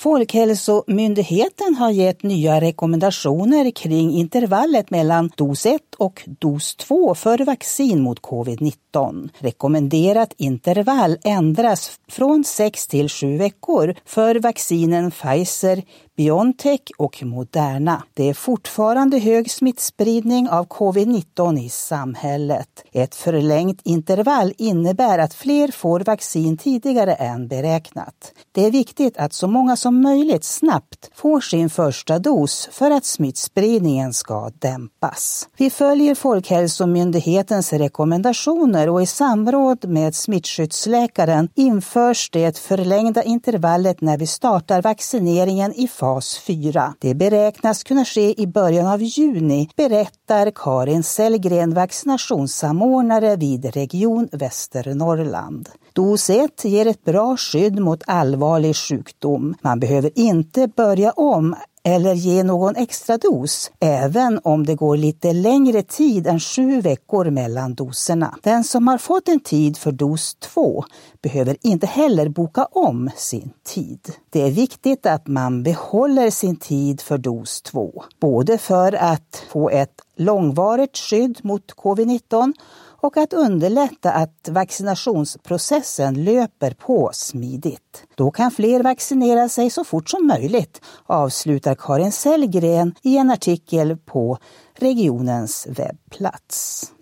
Folkhälsomyndigheten har gett nya rekommendationer kring intervallet mellan dos 1 och dos 2 för vaccin mot covid-19. Rekommenderat intervall ändras från 6 till 7 veckor för vaccinen Pfizer, Biontech och Moderna. Det är fortfarande hög smittspridning av covid-19 i samhället. Ett förlängt intervall innebär att fler får vaccin tidigare än beräknat. Det är viktigt att så många som möjligt snabbt får sin första dos för att smittspridningen ska dämpas. Vi följer Folkhälsomyndighetens rekommendationer och i samråd med smittskyddsläkaren införs det förlängda intervallet när vi startar vaccineringen i fas fas 4. Det beräknas kunna ske i början av juni, berättar Karin Sellgren, vaccinationssamordnare vid Region Västernorrland. Dos 1 ger ett bra skydd mot allvarlig sjukdom. Man behöver inte börja om eller ge någon extra dos, även om det går lite längre tid än sju veckor mellan doserna. Den som har fått en tid för dos 2 behöver inte heller boka om sin tid. Det är viktigt att man behåller sin tid för dos 2, både för att få ett långvarigt skydd mot covid-19 och att underlätta att vaccinationsprocessen löper på smidigt. Då kan fler vaccinera sig så fort som möjligt, avslutar Karin Sellgren i en artikel på regionens webbplats.